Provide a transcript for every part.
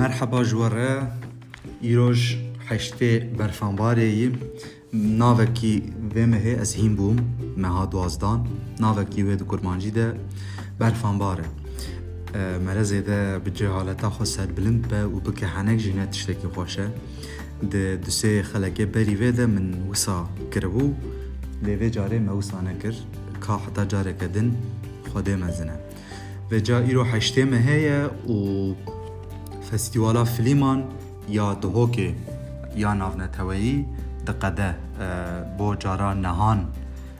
مرحبا جواره ایروش حشته برفانباره ای ناوکی ومه از هیم بوم مها دوازدان ناوکی وید کرمانجی ده برفانباره مرزه ده بجه حالتا خو سر بلند به و بکه هنک جنه تشتکی خوشه ده دوسه خلکه بری ویده من وسا کربو لیوه جاره موسا نکر که حتا جاره کدن خوده مزنه و جا ایرو حشته مهیه و فستیوالا فلیمان یا دهوکه یا ناونتوایی دقده اه، بو جارا نهان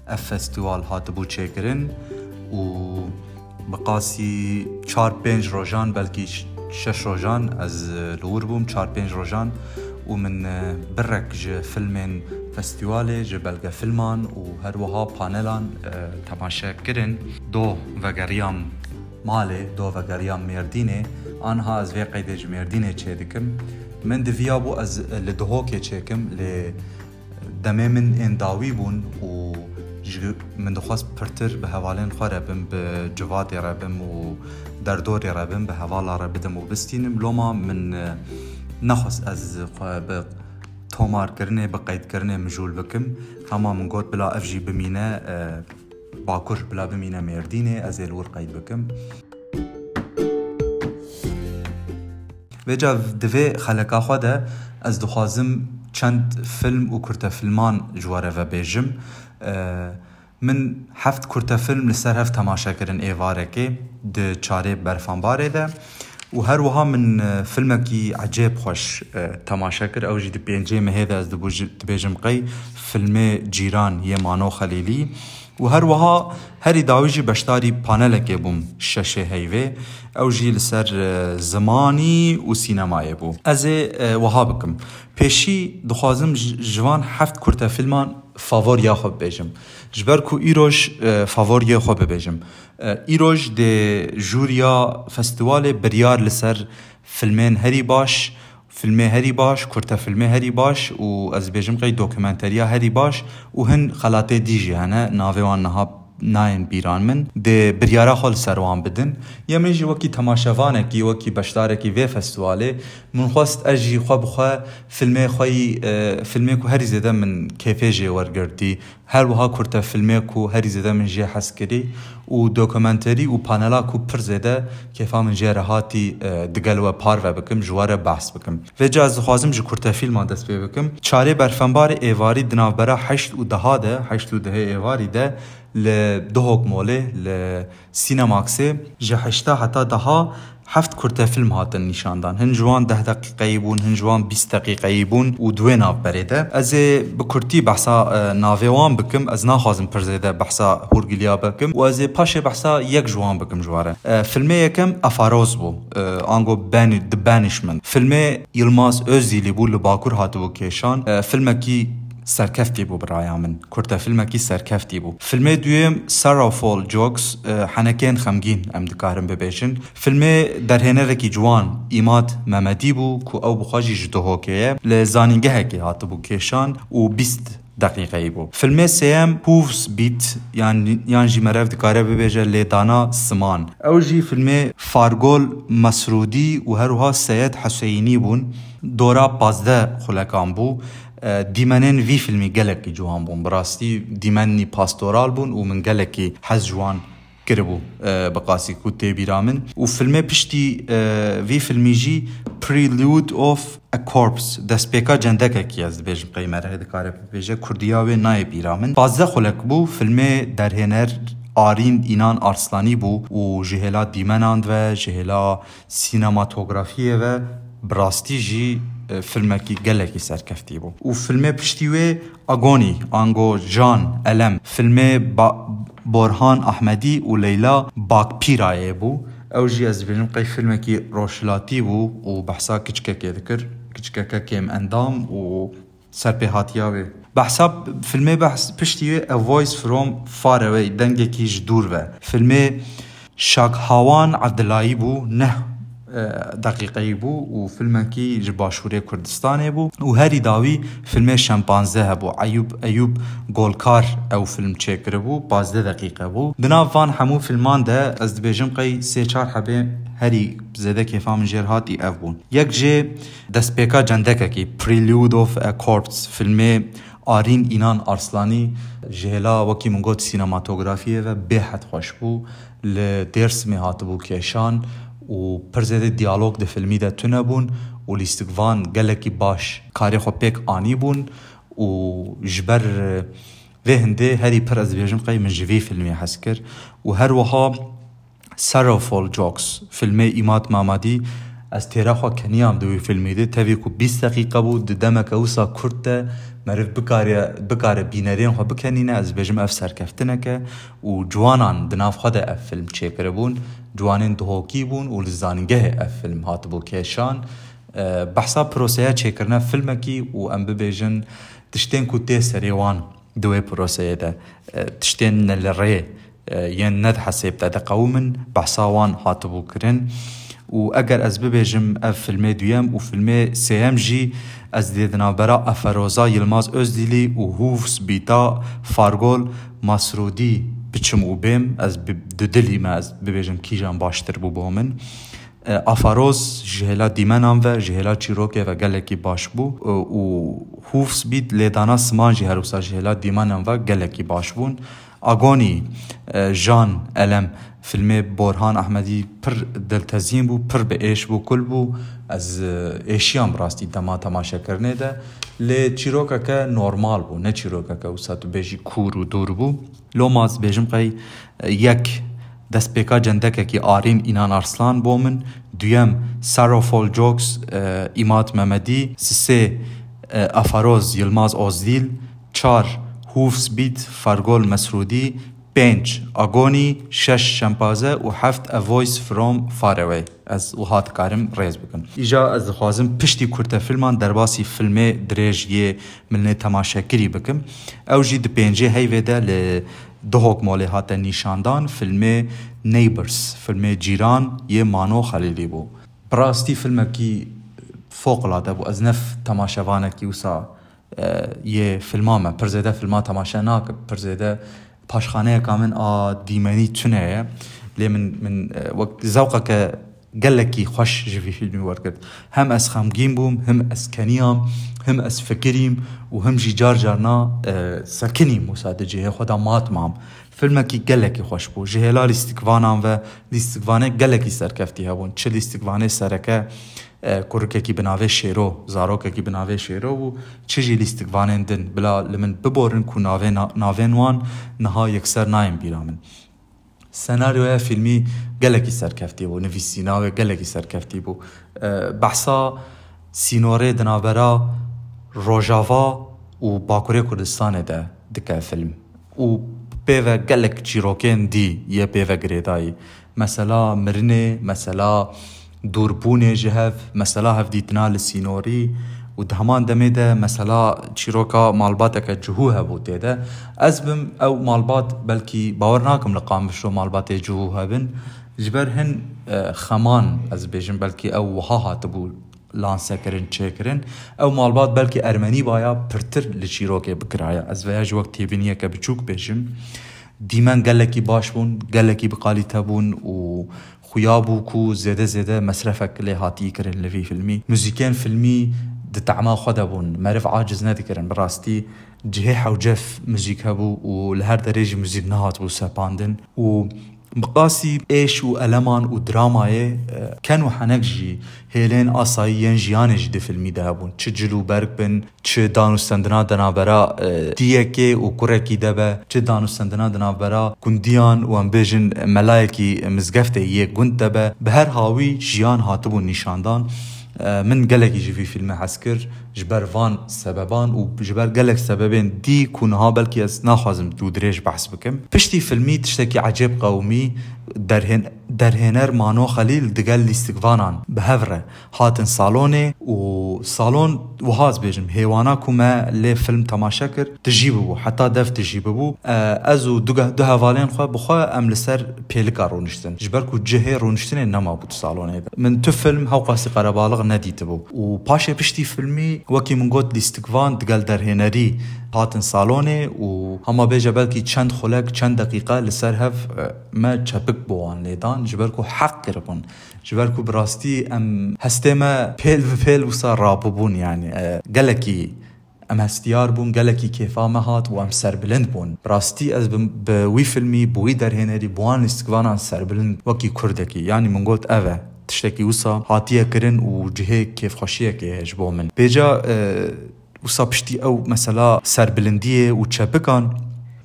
اف فستیوال هات بو چکرن و بقاسی چار پنج روژان بلکی شش روژان از لور بوم چار پنج روژان و من اه، برک جه فيلمين فستيوالي جه بلغا فلمان و هر وها بانلان اه، تماشا كرن دو وگریام مالي دو وگریام ميرديني آنها از وی قید جمیر دینه چه دکم من دویا بو از لدهو که چه کم ل دمه من این داوی بون و من دخواست پرتر به حوالین خواه ربم به جواد ربم و دردور ربم به حوالا ربدم و بستینم لما من اه، نخواست از خواه به تومار کرنه به قید کرنه مجول بکم هما من گوت بلا افجی بمینه اه، باکر بلا بمینه مردینه از الور قید بکم ویجا دوی خلکا خو ده از دخوازم چند فیلم و کرته فیلمان جواره و بیجم من هفت کرته فیلم لسر هفت تماشا کرن ایواره که ده چاره برفان باره ده و هر وها من فيلمكي عجيب خوش تماشاكر او جي دبينجي مهذا از دبيجم قي فيلمي جيران يمانو خليلي و هر وها هری داویجی بشتاری پانلکه بوم ششه هیوه او جی لسر زمانی و سینمایه بو از وها بکم پیشی دخوازم جوان هفت کرته فیلمان فاور یا خوب بیجم جبر کو ایروش فاور یا خوب بیجم ایروش ده جوریا فستوال بریار لسر فیلمین هری باش فیلمێ هەری باش کورتە فیلمێ هەری باش و ئەس بێژم قەی دۆکمنتەریا هەری باش و هەن خەلاتێ دیژی هەنە ناوێوان نەها ناین بیران من دێ بریارە خۆل سەروان بدن یەمەژی وەکی تەماشەوانێکی وەکی بەشدارێکی وێ فستیوالێ من خواست ئەژی خوا بخوا فیلمێ خۆی فیلمێک و هەری زێدە من کێفێژێ وەرگردی هەروەها کورتە فیلمێک و هەری زێدە من ژێ حەسکردی و دوکومنتری و پانلا کو پر زده کیفا من جه هاتی دگل و پار و بکم جواره بحث بکم و جا از خوازم جو کرتا فیلم دست پی بکم چاره برفنبار ایواری دنابرا هشت و دها ده هشت و ده ایواری ده ل دهوک موله ل سینماکسه جه هشتا حتا دها هفت کرته فیلم هاتن نشان هن جوان ده دقیقه بون هنجوان جوان 20 دقیقه بون و دو ناف برده از به کورتی بحثا ناویوان بکم از ناخوازم پرزیده بحثا هورگلیا بکم و از پاشه بحثا یک جوان بکم جواره فیلمه یکم افاروز بو آنگو بانی Banishment. فیلم یلماز اوزیلی بو لباکور هاتو کشان فیلم کی سەرکەفتی بوو بڕایان من کورتە فیلمەکی سەرکەفتی سارا فول دوێم سەرافۆل اه، جۆکس حەنەکەن خەمگین ئەم دکارم ببێژن فیلمێ دەرهێنەرێکی جوان ئیمات مەمەدی بوو کو ئەو بخواژی ژ دهۆکەیە لە زانینگەهێکی هاتبوو کێشان و بیست دقیقەی بوو فلمێ سم پوفس بیت یان یان جی مەرەف دکارە ببێژە لێدانا سمان او ژی فلمێ فارگۆل مەسرودی و هەروها سەد حەسەینی بوون دۆرا پازدە خولەکان بوو دیمەنێن وی فیلمی گەلێکی جوان بوون بڕاستی دیمەنی پاستۆرال بوون و من گەلێکی حەز جوان کربوو بەقاسی کو تێبیرا من و فیلمێ پشتی وی فیلمیژی پریلیود ئۆف کۆپس دەستپێکا جەندەکێکی ئەس دەبێژم قەیمەرە دەکارە بێژە کوردیاوێ نایە بیرا من پازدە خولک بوو فیلمێ دەرهێنەر Arîn İnan Arslani bû û ji hêla dîmenand ve ji hêla sinematografiye ve brastî jî فيلم كي قال كي سار كفتيبو وفيلم بشتيوي اغوني انغو جان الم فيلم با برهان احمدي وليلى باك بيرايبو او جي از فيلم قي فيلم كي روشلاتي بو وبحسا كيتشكا كي ذكر كيتشكا كيم اندام و سار بي بحساب فيلم بحس بشتيوي ا فويس فروم فار اواي دنگي كي جدور و فيلم شاك هاوان عبد الله نه دقیقه بو و فیلم کی جباشوری کردستان بو و هری داوی فیلم شمپانزه هبو ایوب ایوب گولکار او فیلم چکر بو 15 دقیقه بو بنا وان همو فیلمان ده از دبیجم قی سه چار حبه هری زده کیفام جر هاتی اف بون یک جه دسپیکا جندکه کی پریلیود اف ا کورپس فیلمه آرین اینان ارسلانی جهلا وکی منگوت سینماتوگرافیه و به حد خوش بو ل درس می هاتبو کشان وپرزێ دیالۆک دە فیلمی دە تونە بوون و لیستگوان gelekî baş karê xwe pêk anî bûn û ji ber vê hindê herî pir ez dibêjim qey min ji vê filmê hez kir û her wiha Sarofol Jocks filmê îmat Mamadî ez têra xwe keniyam di wî filmê de tevê ku 20 deqîqa bû di demeke wisa Kurd de meriv bikare bînerên xwe bikenîne ez bêjim ev serkeftineke û ciwanan di nav xwe de ev film çêkiribûn جوانين دهوکی كيبون و فيلم اف فیلم هاتبو کشان اه، بحثا پروسیا چکرنا فیلمکی و ام ببیجن تشتین کو تی سریوان دوی پروسیا ده اه، تشتین نل ری ين اه، ند حسيب تا قومن بحصاوان هاتبو كرن و اگر از ببیجم اف فیلم دویم و فیلم سیم جی از دیدنا برا افروزا یلماز özدیلی و هوفس بیتا فارگول مسرودی بچم و بێم ئەس دلی me ez bibêjim kîjan baştir bû bo min. Afaroz ji hêla dîmenan ve ji hêla çîrokê ve gelekî baş bû û hûfs bît lêdana siman jî herwisa ji hêla dîmenan ve gelekî baş bûn. اغونی جان علم فلم بورحان احمدی پھر دل تظیم و پھر بیش و کلبو از ایشیا براستی تما تماشہ کرنے دہ لے چرو کاکہ نورمال بو ن چرو کا کہ است بیش کھور و دور بو لوماز بیشمقی یکھ دس پیکا جن تک آرم انان ارسلان بومن دیم سارو فول جوکس امات محمدی سہ افاروز یلماز اوزیل چار هوفسبیت فرگول مسرودی پنج اگونی شش شمپازه و هفت اوویس فروم فاروی از وهات کارم ریز بکن ایجا از خوازم پشتی کرته فیلمان درباسی فیلم دریج یه ملنه تماشاگری بکم او جی دی پنجه هیوه ده ل دهوک مالی هات نشاندان فیلم نیبرز فیلم جیران یه مانو خلیلی بو براستی فیلم کی فوق العاده بو از نف تماشاوانه کی وسا یه فیلمامه پرزیده فیلم فیلما تماشا ناکب پرزیده پاشخانه کامن آ دیمانی چونه لی من من وقت زوقه که گلکی خوش جوی فیلمی ورد کرد هم از خمگین بوم هم از کنیام هم از فکریم و هم جی جار جارنا سکنیم و ساده جه خدا مات مام فیلم کی گلکی خوش بود جهه لا لیستکوانان و لیستکوانه گلکی سرکفتی هبون چه لیستکوانه سرکه کرککی به ناوی شیرو که به ناوی شیرو و جی لیستگوانین دن بلا لمن ببورن کو ناوی ناوین وان نها یکسر نایم بیرامن سناریو ای فیلمی گلکی سرکفتی بو نویسیناوی گلکی سرکفتی بو بحثا سینوره دنابرا روژاوا و باکوری کردستان ده دکه فیلم و پیو گلک چیروکین دی یه پیو گریدایی مثلا مرنه مثلا دوربونێ ji hev mesela hevdîtina li sînorî û di heman demê de mesela çîroka malbateke cihû hebû tê de ez bim ew malbat belkî bawer nakim li qamişo malbatê cihû hebin ji ber hin xeman ez bêjim belkî ew wiha hatibû lansekirin çêkirin ew malbat belkî ermenî baya pirtir li çîrokê bikiraya ez veya ji wek têbîniyeke biçûk bêjim دیما گلکی باش بون گلکی بقالي تابون و خیابو کو زیده زیده مصرفک لی هاتی کرن لوی فیلمی موزیکین فیلمی د تعما خدا بون معرف عاجز ندکرن براستی جهه حوجف موزیک هبو و لهر درجه موزیک نهات بو سپاندن و بقاسي ايش والمان ودراماي كانوا اه، حنكجي هيلين اساي ينجيان جدي فيلمي دابون چه جلو بركبن چه دانو سندنا دنا برا تيكي اه، وكركي دابا چه دانو سندنا دنا برا كونديان وامبيجن ملايكي مزقفته يه كنت دابا بهر هاوي جيان هاتبو نيشاندان اه، من قالك جي في فيلم حسكر جبر فان سببان وجبر قالك سببين دي كونها بلكي اس ناخذم دو دريج بحث بكم بشتي فيلمي تشتكي عجيب قومي درهن درهنر مانو خليل دقال ليستقفانان بهفره هاتن صالوني و صالون وهاز بيجم هيوانا كما لي فيلم تماشاكر تجيبو حتى دف تجيبو ازو اه، دوغه دوها فالين خو بخوا ام لسر بيلكا رونشتن جبركو جهي رونشتن نما بوت صالوني من تو فيلم هاو قاسي قرابالغ نديتبو و باشا بشتي فيلمي وەکی منگۆت لیستکوان دگەل دەرهێنەری هاتن ساڵۆنێ و هەما بێژە بەلکی چەند خولەک چەند دقیقا لەسەر هەف مە چەپک بۆوان لێدان ji ber ku heq kiribûn ji ber ku bi rastî em hestê me pêl bi pêl wisa rabûbûn yani gelekî em hestiyar bûn gelekî kêfa me hat û em serbilind bûn rastî ez bi wî filmî bi wî derhênerî buwan lîstikvanan serbilind wekî kurdekî yanî min got ev e tiştekî wisa hatiye kirin û cihê kêfxweşiyekê heye ji bo min. Bêca wisa piştî ew mesela serbilindiyê û çepikan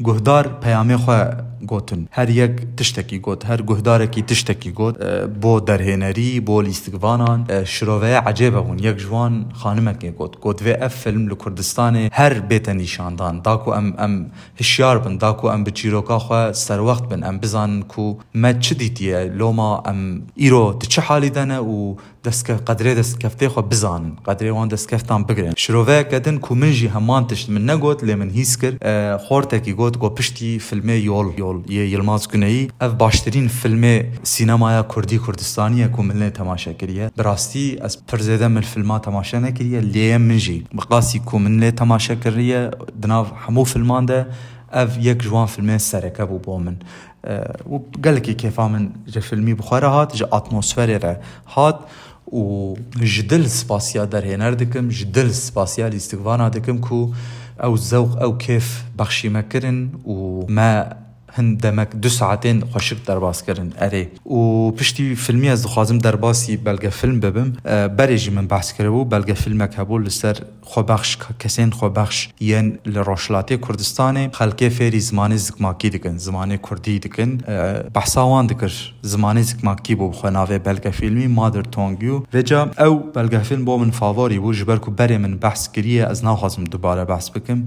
guhdar peyamê xwe گوتن هر یک تشتکی گوت هر گهدارکی تشتکی گوت بو درهنری بو لیستگوانان شروعه عجیبه اون یک جوان خانمکی گوت گوت و اف فیلم لکردستان هر بیت نشاندان داکو ام ام هشیار بن داکو ام بچیروکا خو سر وقت بن ام بزان کو ما چدیتیه لوما ام ایرو تچه حالی دنه و دەستکە قدرێ خو خۆ بزانن وان دەستکەفتان بگرن شرۆڤەیەکەدن کو من جی همان تشت من نەگوت لێ من هیچ کرد خۆرتێکی گوت گۆ پشتی فیلمێ یۆڵ یۆڵ یە یلماز گونەیی اف باشترین فیلمێ سینەمایا کوردی کوردستانیە کو من لێ تەماشا کردیە بڕاستی ئەس پرزێدە من فیلما تەماشا نەکردیە لێ من جی بقاسی کو من لێ تەماشا کردیە دناو هەموو فیلمان دە ev yek ji wan filmên sereke bû bo min û gelekî kêfa min ji filmî bixwara hat ji atmosferê re وجدل سباسيا هنر دەکەم جدل سپاسیا لیستگوانا كو کو زوق او كيف کێف بەخشیمەکردن و ما هند دمک دو ساعتین خوشک درباس كرن اري و پشتی فيلمي از دخوازم درباسي بلگه فيلم ببم بریجی من بحث کرده و بلگه فیلمک هبو لسر خوبخش کسین خوبخش یعن لروشلاتی کردستان خلکه فیری زمان زکماکی دكن زماني كردي دكن بحثاوان دکر زمان زکماکی بو خناوه بلگه فيلمي مادر تونگیو رجا او بلگه فيلم بو من فاواری بو جبركو کو من بحث كريه از نا ناخوازم دوباره بحث بكم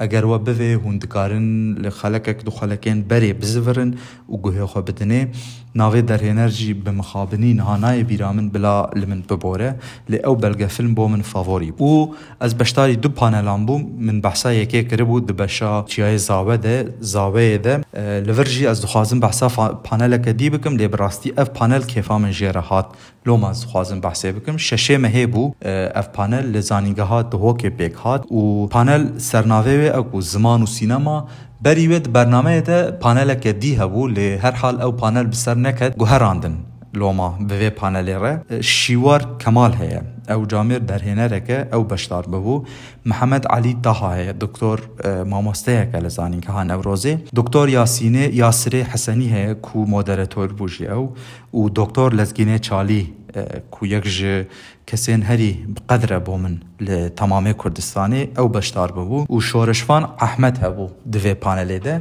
اگر و بوه هون دکارن لخلکک دو خالکین بری بزورن و گوه خو بدنه ناوی در انرژی به مخابنی نهانای بیرامن بلا لمن ببوره لی او بلگه فیلم بو من فاوری و از بشتاری دو پانلان بو من بحثا یکی کربو دو بشا چیای زاوه ده زاوه ده اه، لورجی از دخوازم بحثا پانلک دی بکم لی براستی اف پانل کیفا من جیره هات لوم از دخوازم بحثه بکم ششه مهی بو اه، اف پانل لزانیگه هات دهوک بیک هات و پانل سرناوه وê ew ku ziman û sînema berî wê di bernameyê de paneleke dî hebû lê herhal ew panel bi ser neket guherandin لۆما بivê panelê re şîwar kemal heye ew camêr derhênereke ew beşdar bibû Mihemed Alî Taha heye doktor mamosteyeke li zanîngehan Ewrozê Doktor Yasînê Yasirê Hesenî heye ku moderatör bû jî ew û doktor Lezgînê Çalî کو یەک ژ کەسێن هەری بقدرە بۆ من لە تەمامی کوردستانی ئەو بەشدار ببوو و شۆرشفان ئەحمد هەبوو دوێ پانەلێدە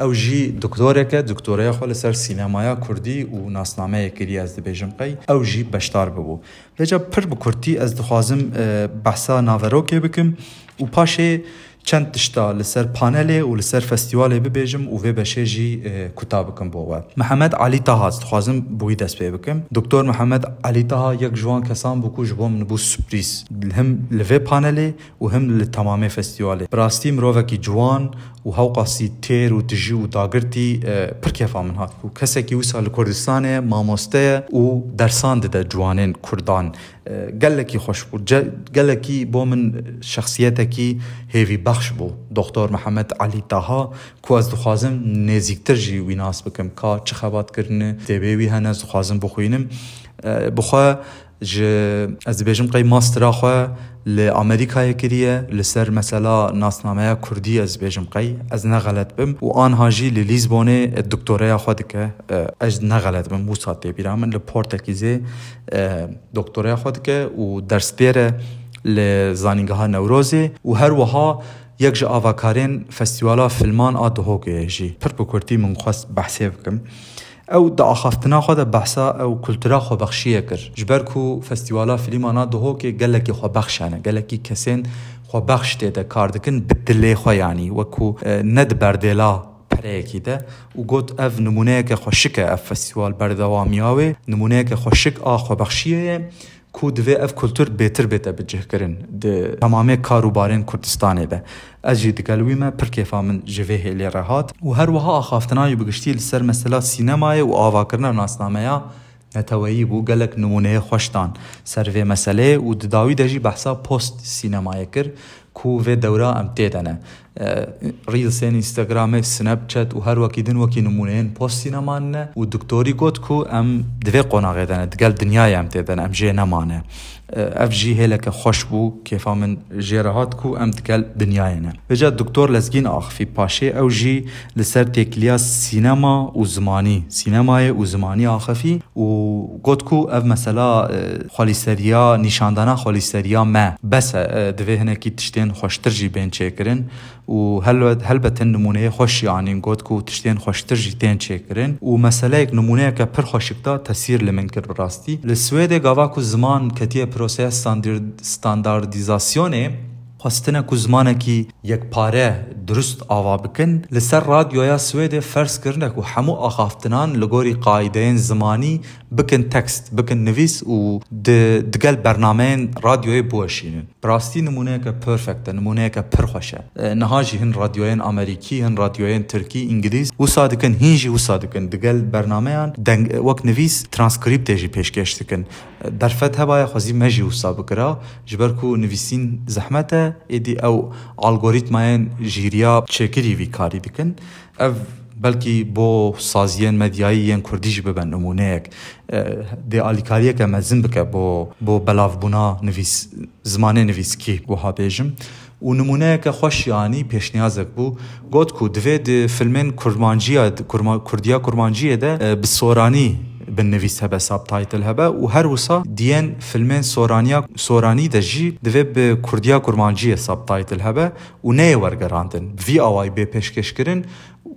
ئەو ژی دکتۆرێکە دکتۆرەیە خۆ لەسەر سینەمایە کوردی و ناسنامەیە کردی ئەس دەبێژم قەی ئەو ژی بەشدار ببوو لەجا پر بە کورتی ئەس دخوازم بەسا ناڤەرۆکێ بکەم و پاشێ چند تشتا لسر پانل و لسر فستیوال ببیجم و وی بشه جی اه، کتا بکم بوا محمد علی طه خوازم بوی دست پی بکم دکتور محمد علی طه یک جوان کسان بو کو جبو من هم لوی پانل و هم لتمام فستیوال براستی مروه کی جوان و هوقا سی تیر و تجی و داگرتی اه، پر کیفا من هات بو کسی کی وسال کردستان ماموسته و درسان ده جوانین کردان گەلێکی خۆشبوو گەلێکی بۆ من شخصیەتێکی هێوی بەخش بوو دکتۆر محەممەد علی تاها کو ئەس دخوازم نێزیکترژی ویناس بکەم کا چ خەباتکردن دەبێوی هەنە دخوازم بخوێنم بخوا ج از بیجم قی ماسترا خو ل امریکا کریه ل سر مثلا ناسنامه کردی از بیجم قی از نه غلط بم و آن هاجی ل لیزبون دکتورا خو دکه از نه غلط بم وساته بیرامن ل پورتکیزه دکتورا خو دکه و درس پیره ل زانینگها نوروزی و هر وها یک جا آواکارین فستیوالا فیلمان آدهوگه جی پر بکرتی من خواست بحثی بکم او د اخافتنا خو د بحثا او کلتورا خو بخشیه کر جبر کو فستیوالا فلیمانا دهو کې گلکی خو بخشانه گلکی کسین خو بخش ده کار دکن بدلی خو یعنی وکو ند بردلا پریکی ده او گوت اف نمونه که خوشک اف فستیوال بردوامیاوی نمونه که خوشک آ خو بخشیه کو دوی اف کلتور بهتر بیت به جه کرن د تمام کاروبارین کردستان به از جی دگلوی ما پر کیفا من جوه هلی رهات و هر وها اخافتنای بگشتی لسر مثلا سینمای و آوا کرن ناسنامه یا نتوایی بو گلک نمونه خوشتان سر وی مسئله و دداوی دجی بحثا پست سینمای کرد كو كوفي دورا امتيت أه، انا ريلس انستغرام سناب شات وهر وكي دن وكي نمونين بوستينا مان ودكتوري كوت كو ام دفي قونا غيدانا دقال دنيا امتيت انا ام جينا مانا اف جی هلک خوش بو که فامن جرهات کو ام دکل دنیای نه بجا دکتور لزگین آخفی پاشه او أه، جی لسر تکلیا سینما و زمانی سینمای و و گوت کو اف مثلا خالیسریا نشاندانا خالیسریا ما بس دوه أه، هنکی تشتین خوشتر جی بین چکرن و هل هلبتن نمونه خوش يعني گوت کو تشتین خوشتر جی تین چکرن و مثلا یک نمونه که پر خوشکتا تاثیر لمن کر راستی لسوید گاوا زمان کتیه پر پروسه ستانداردیزاسیۆنێ خستنە کوزمانێکی یەکپارە دروست ئاوا بکن لەسەر رادیۆیا سوێدێ فەرزکردنێک و هەموو ئاخافتنان لە گۆری قاعدەیەن زمانی بکن تەکست بکن نویس و دگەل بەرنمەیەن رادیۆی بوەشینن ڕاستی نمونەیەکە پرفکتە نمونەیەکە پرخۆشە نەهاژی هەن رادیۆیان ئەمریکی هەن رادیۆیان ترکی ئینگلیس وسا دکن هینژی وسا دکن دگەل بەرنمەیان وەک نویس ترانسکریپتێژی پێشکەش دکن درفت هبا خوازی مجی و سابکرا جبر کو نویسین زحمت ایدی او الگوریتماین جیریا چکری وی کاری بکن او بلکی بو سازیان مدیایی کردیش ببن نمونه یک دی آلیکاریه که مزن بکه بو, بو بلاف بونا نویس زمانه نویس کی بو ها بیجم و نمونه که خوش یعنی پیشنیازک بو گوت کو دوید فیلمین کرمانجیه کردیا کرمانجیه ده بسورانی بنویسه به ساب تایتل هبه و هر وسا دیان فیلمین سورانیا سورانی ده جی دوی به کردیا کرمانجی ساب تایتل هبه و نه ورگراندن وی آوائی بی پشکش کرن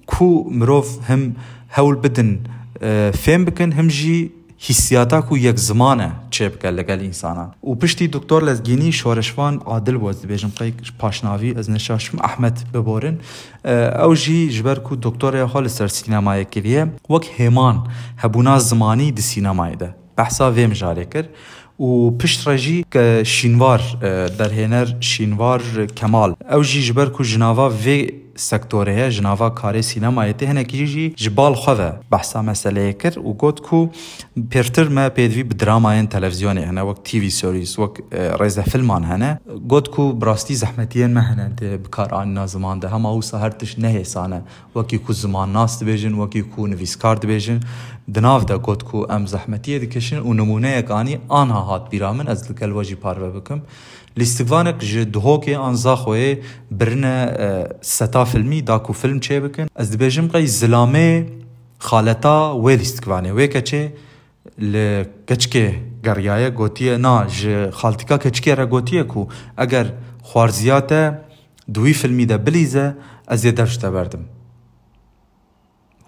کو مروف هم هول بدن اه، فیم بکن هم جی هیسیاتا کو یک زمانه چه بکه لگل انسانا و پشتی دکتر لزگینی شورشوان عادل وز بیجم قیق پاشناوی از نشاشم احمد ببورن اه، او جی جبر کو دکتر خال سر سینمای کریه وک همان هبونا زمانی دی سینمای ده بحثا ویم جاره کرد و پشت راجی که شینوار اه، در هنر شینوار کمال او جی جبر کو جناوا وی سکتوره هه جناوا کاری سینما یته هنه کی جی جبال خواه بحثا مسئله کر و گوت کو پرتر ما پیدوی به دراما ان تلویزیون هنه وقت تی وی سریز وقت رزه فیلمان هنه گوت کو براستی زحمتیان ما هنه ده بکار آن زمان ده هما او سهر تش نه سانه وکی کو زمان ناس دبیجن وکی کو نویسکار دبیجن دناو ده گوت کو ام زحمتیه دکشن و نمونه یکانی آنها هات بیرامن از دکل واجی پارو بکم لیستگوانک جه دهوکی آن زاخوه برنه ستا فیلمی داکو فیلم چه بکن از دبیجم قی زلامه خالتا ویلیست کوانه وی کچه لکچکه گریایه گوتیه نا ج خالتیکا کچکه را گوتیه کو اگر خوارزیات دوی فیلمی ده بلیزه از یه دفشته بردم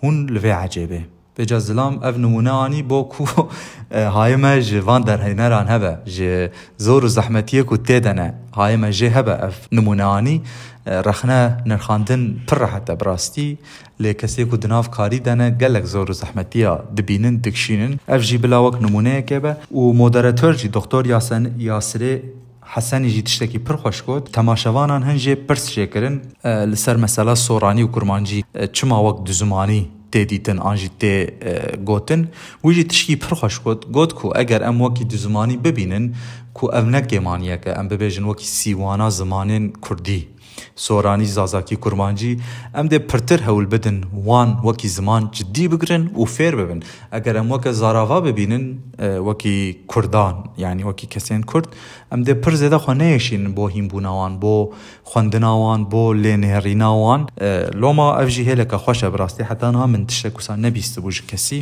هون لوی عجیبه بجا زلام اف نموناني بو کو هایما جی وان در هینران هبا جي زور و كو کو تیدنه هایما جی هبه اف نموناني رخنا نرخاندن پر حتى براستي لي كسي كو دناف كاري دانا غالك زور و زحمتیه دبینن دکشینن اف جي بلاوك وک نمونه که و مودراتور جي دكتور ياسن ياسري حسن جي تشتكي پر خوش كود تماشاوانان هنجي پرس جي كرن لسر مسالة سوراني و كرمانجي چما وقت دزماني تێدیتن ئاژی تێ گوتن وژی تشکی پرخۆش کۆت گوت و ئەگەر ئەم وەکی دوزمانی ببینن کو ئەم نەک گێمانیەکە ئەم ببێژن وەکی سیوانە زمانێن کوردی سۆرانی زازاکی کورمانجی ئەم دێ پرتر هەول بدن وان وەکی زمان جددی بگرن و فێر ببن ئەگەر ئەم وەکە زاراوا ببینن وەکی کوردان یعنی وەکی کەسێن کورد ئەم دێ پر زێدە خۆنەیەشین بۆ هیمبووناوان بۆ خوندناوان بۆ لێنێڕیناوان لۆما ئەفژی هێلەکە خۆشە بڕاستی حتانها من تشە کوسان نەبیست بووژ کەسی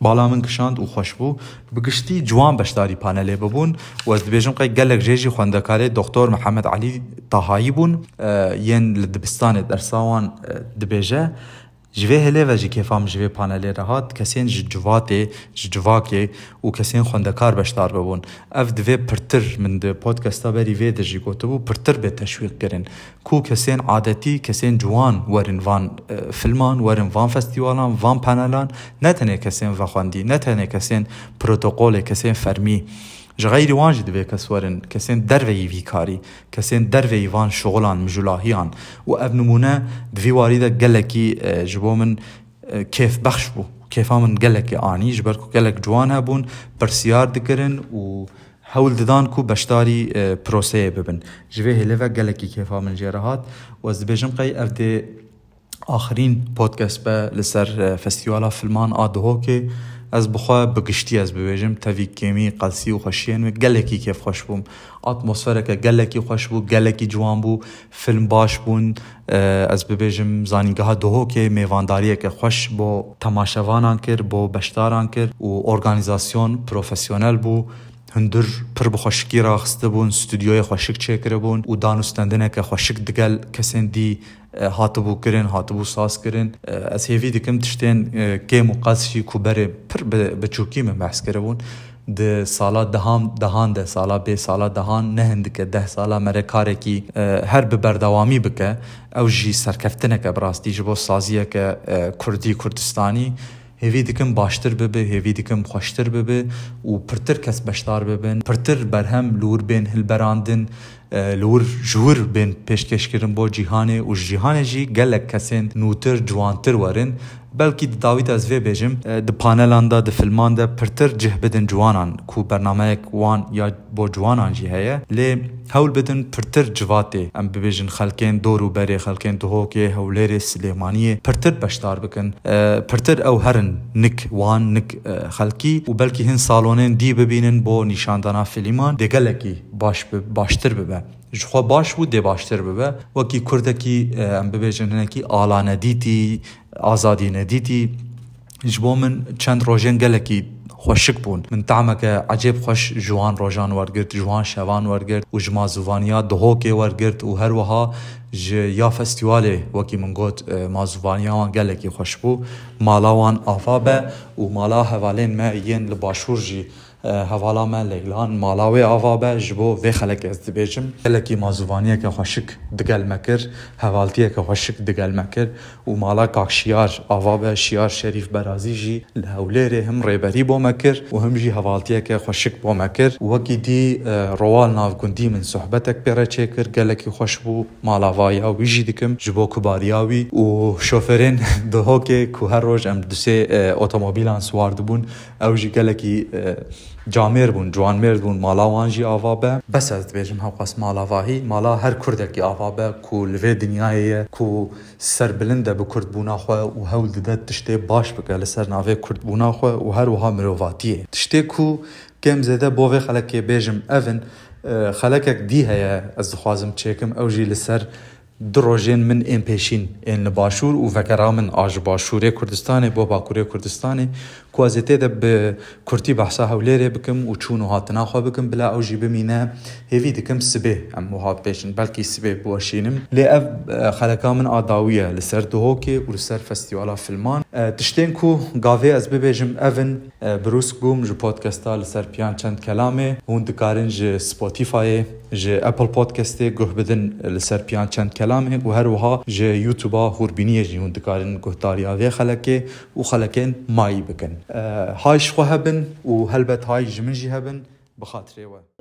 بالا من کشاند او خوش بوو بگشتی جوان بەشداری پانەلێ ببوون وەز دەبێژم قی گەلێک ژێژی خوندەکارێ دکتۆر محەممەد علی تاهایی بوون یەن لدبستان دبستانێ دەرساوان دبێژە ji vê hilêva jî kêfam ji vê panelê re hat kesên ji civatê ji civakê û kesên xwendekar beşdar bibûn. Ev divê pirtir min di podcasta berî vê de jî gotibû pirtir bê teşwîq kirin. Ku kesên adetî kesên ciwan werin van e, filman, werin van festivalan, van panelan ne tenê kesên vexwendî, ne tenê kesên protokolê, kesên fermî. ji xeyri wan jî divê kes werin kesên derveyî vîkarî kesên derveyî van şixulan mijulahiyan û ev nimûne di vî warî de gelekî e, ji bo min e, kêfbexş bû kêfa min gelekî anî ji ber ku gelek ciwan hebûn pirsiyar dikirin û hewl didan ku beşdarî e, proseyê bibin ji vê hêlevek gelekî kêfa min jê rehat û ez dibêjim qey ev dê آخرین پۆتکەس بە لەسەر فستیوالا فلمان ئادهۆکێ از بخوا بگشتی از بویژم توی کمی قلسی و خوشین و گلکی که خوش بوم اتمسفر که گلکی خوش گلکی جوان بو فیلم باش بون از بویژم زانگه ها دوه که میوانداری که خوش بو تماشوانان کر بو بشتاران کر او ارگانیزاسیون پروفیسیونل بو هندر پر بخوشکی را خسته بون ستودیوی خوشک چه کره او و دانستندنه که خوشک دگل هاتبوو کرن هاتبوو ساز کرن ez hêvî dikim tiştên kêm û qas jî ku berê pir biçûkî min behs kiribûn di sala dehan dehan de sala bê sala dehan nehin dike deh sala mere karekî her bi berdewamî bike ew jî serkeftineke bi rastî ji bo saziyeke Kurdî Kurdistanî hêvî dikim baştir bibe, hêvî dikim xweştir bibe û pirtir kes beşdar bibin, pirtir berhem lûr bên hilberandin, لور جور بین پیشکشکرین بۆ جیهانê û ji cîhanê jî gelek kesên nûtir ciwantir werin بلکې د داوید از وی بێژم د پانەلان دا د فلمان de pirtir cih bidin ciwanan ku bernameyek wan ya bo ciwanan jî heye lê hewl bidin pirtir civatê em bibêjin xelkên dor û berê xelkên Duhokê hewlêrê Silêmaniyê pirtir beşdar bikin e, pirtir ew herin nik wan nik e, xelkî û belkî hin salonên dî bibînin bo nîşandana filîman de gelekî baş baştir bibe jixwe baş û dê baştir bibe wekî kurdekî e, em bibêjin hinekî alanedîtî ئازادینە دیتی ژبۆ من چەند ڕۆژێن گەلێکی خۆشک بوون من تامەکە عجێب خۆش جوان ڕۆژان وەرگرت جوان شەوان وەرگرت و ژما زووانیا دهۆکێ وەرگرت و هەروەها یا فستیوالێ وەکی من گوت مازووانیاوان گەلێکی خۆش بوو ماڵاوان ئافا بە و ماڵا هەوالێن مە یەن لە باشوورژی هەواڵا me لەیلان ماڵاوێ ئاوا بە ji بۆ vê xelek ez dibêjim gelekî mazûvaniyeke xweşik digelme kir hevaltiyeke xweşik digelme kir û mala kakşiyar ava be şiyar şerîf berazî jî li hewlêrê him rêberî bۆ me kir û him jî hevaltiyeke xweşik bۆ me kir wekî dî rowal navgundî min sohbetek pêre çêkir gelekî xweş bû malavaya wî jî dikim ji bo kubariya wî û şoferên dihokê ku her roj em dusê otomobîlan swar dibûn ew jî gelekî جامێر بوون جوانمێر بوون ماڵاوانژی ئاوا بە بەسە دەبێژم هەوقاس ماڵاواهی ماڵا هەر کوردێکی ئاوا بە کو لەوێ دنیاەیە کو سربلندە بە کوردبووناخوا و هەول دەدە تشتێ باش بکە لەسەر ناوێ کوردبووناخوا و هەروها مرۆڤاتیە تشتێ کو گەم زێدە بۆێ خەلەکێ بێژم ئەڤن خەلەکێک دی هەیە ئەس دخوازم چێکم ئەوژی لەسەر دروژên min ên pêşîn ên li Başûr û vekera min a ji Başûrê Kurdistanê bo Bakurê Kurdistanê کوازێتێ دە کورتی بەحساها و لێرێ بکەم و چوون و هاتنناخوا بکەم بلا ئەو ژی بمینە هێوی دکەم سبێ ئەم وها پێشن بەلکی سبێ بوەشینم لێ ئەف خەلەکە من ئاداویە لەسەر دهۆکێ و لەسەر فستیوالا فلمان تشتێن و گاوێ ئەس ببێژم ئەڤن بروس بووم ژ پۆتکەستا لەسەر پیان چەند کەلامێ هون دکارن ژ سپۆتیفاایێ ژ ئەپل پۆتکەستێ گوه بدن لەسەر پیان چەند کەلامێ و هەروەها ژ یوتوبا خوربینیە ژی هون دکارن گوهداریاوێ خەلەکێ و خەلەکەن مای بکەن هاي شخو هبن وهلبت هاي جمنجي هبن بخاطري و